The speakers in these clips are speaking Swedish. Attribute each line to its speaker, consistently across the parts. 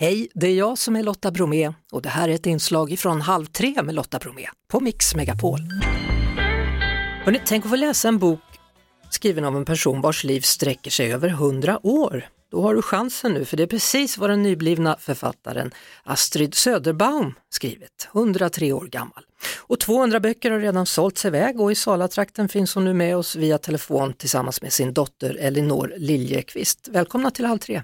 Speaker 1: Hej, det är jag som är Lotta Bromé och det här är ett inslag från Halv tre med Lotta Bromé på Mix Megapol. Hörrni, tänk att få läsa en bok skriven av en person vars liv sträcker sig över hundra år. Då har du chansen nu, för det är precis vad den nyblivna författaren Astrid Söderbaum skrivit, 103 år gammal. Och 200 böcker har redan sålts iväg och i Salatrakten finns hon nu med oss via telefon tillsammans med sin dotter Elinor Liljekvist. Välkomna till Halv tre!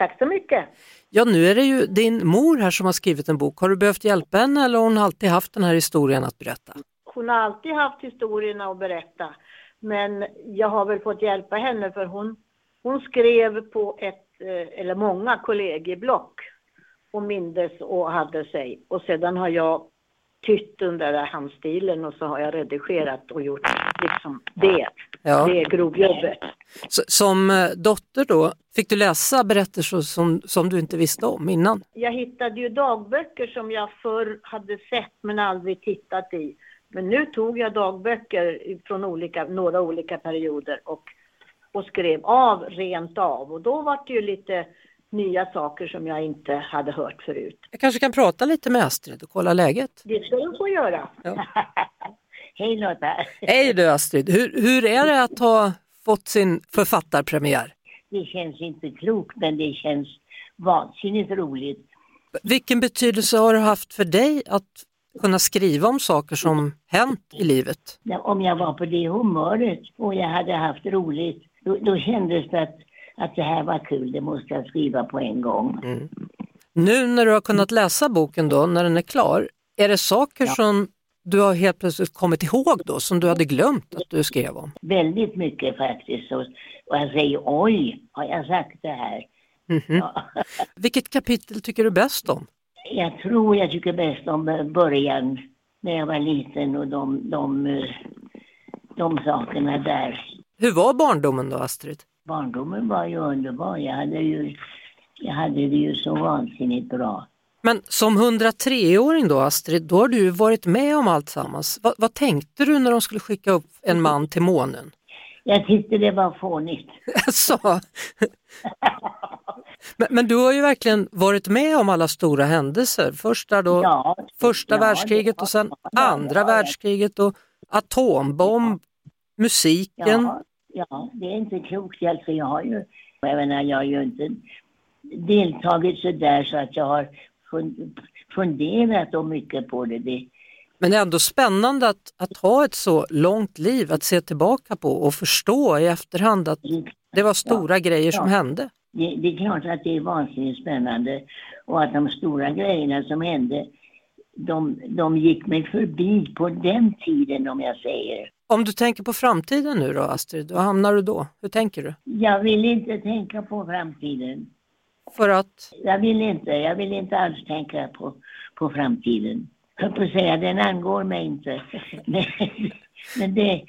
Speaker 2: Tack så mycket!
Speaker 1: Ja, nu är det ju din mor här som har skrivit en bok. Har du behövt hjälpa henne eller har hon alltid haft den här historien att berätta?
Speaker 2: Hon har alltid haft historierna att berätta. Men jag har väl fått hjälpa henne för hon, hon skrev på ett, eh, eller många kollegieblock och mindes och hade sig. Och sedan har jag tytt under handstilen och så har jag redigerat och gjort liksom det. Ja. Det grovjobbet.
Speaker 1: Så, som eh, dotter då, fick du läsa berättelser som, som du inte visste om innan?
Speaker 2: Jag hittade ju dagböcker som jag förr hade sett men aldrig tittat i. Men nu tog jag dagböcker från olika, några olika perioder och, och skrev av rent av. Och då var det ju lite nya saker som jag inte hade hört förut.
Speaker 1: Jag kanske kan prata lite med Astrid och kolla läget?
Speaker 2: Det ska du få göra. Ja. Hej Lotta!
Speaker 1: Hej du Astrid! Hur, hur är det att ha fått sin författarpremiär?
Speaker 3: Det känns inte klokt men det känns vansinnigt roligt.
Speaker 1: Vilken betydelse har det haft för dig att kunna skriva om saker som hänt i livet?
Speaker 3: Om jag var på det humöret och jag hade haft roligt, då, då kändes det att, att det här var kul, det måste jag skriva på en gång. Mm.
Speaker 1: Nu när du har kunnat läsa boken då, när den är klar, är det saker ja. som du har helt plötsligt kommit ihåg då, som du hade glömt att du skrev om?
Speaker 3: Väldigt mycket faktiskt. Och, och jag säger oj, har jag sagt det här? Mm -hmm.
Speaker 1: ja. Vilket kapitel tycker du bäst om?
Speaker 3: Jag tror jag tycker bäst om början, när jag var liten och de, de, de sakerna där.
Speaker 1: Hur var barndomen då, Astrid?
Speaker 3: Barndomen var ju underbar. Jag hade, ju, jag hade det ju så vansinnigt bra.
Speaker 1: Men som 103-åring då Astrid, då har du varit med om allt sammans. Va, vad tänkte du när de skulle skicka upp en man till månen?
Speaker 3: Jag tyckte det var fånigt.
Speaker 1: Så. men, men, du har ju verkligen varit med om alla stora händelser. Första då, ja, första ja, världskriget och sen andra världskriget och atombomb, musiken.
Speaker 3: Ja, ja, det är inte klokt. Alltså, jag har ju, jag menar, jag har ju inte deltagit så där så att jag har funderat och mycket på det. det.
Speaker 1: Men det är ändå spännande att, att ha ett så långt liv att se tillbaka på och förstå i efterhand att det var stora ja, grejer som hände.
Speaker 3: Det, det, är klart att det är vansinnigt spännande och att de stora grejerna som hände de, de gick mig förbi på den tiden om jag säger.
Speaker 1: Om du tänker på framtiden nu då Astrid, var hamnar du då? Hur tänker du?
Speaker 3: Jag vill inte tänka på framtiden.
Speaker 1: För att?
Speaker 3: Jag vill inte, jag vill inte alls tänka på, på framtiden. Jag på säga, den angår mig inte. Men, men det,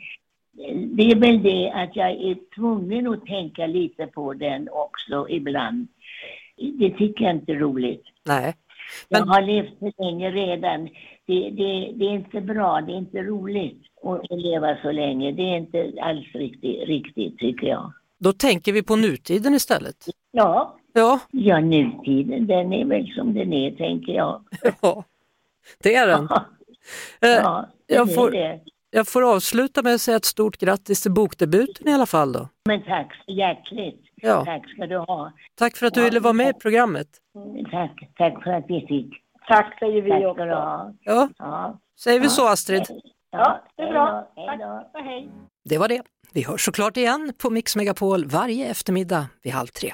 Speaker 3: det är väl det att jag är tvungen att tänka lite på den också ibland. Det tycker jag inte är roligt.
Speaker 1: Nej.
Speaker 3: Men... Jag har levt för länge redan. Det, det, det är inte bra, det är inte roligt att, leva så länge. Det är inte alls riktigt, riktigt tycker jag.
Speaker 1: Då tänker vi på nutiden istället?
Speaker 3: Ja,
Speaker 1: Ja.
Speaker 3: Ja, nutiden den är väl som den är, tänker jag.
Speaker 1: Ja, det är den.
Speaker 3: Ja, eh, ja
Speaker 1: jag, får, det. jag får avsluta med att säga ett stort grattis till bokdebuten i alla fall då.
Speaker 3: Men tack så hjärtligt. Ja. Tack ska du ha.
Speaker 1: Tack för att du ja, ville vara med i programmet.
Speaker 3: Tack, tack för att vi fick.
Speaker 2: Tack säger vi tack
Speaker 3: också. Ja.
Speaker 1: ja. Säger vi så Astrid?
Speaker 2: Ja, det är bra. Tack och hej.
Speaker 1: Det var det. Vi hörs såklart igen på Mix Megapol varje eftermiddag vid halv tre.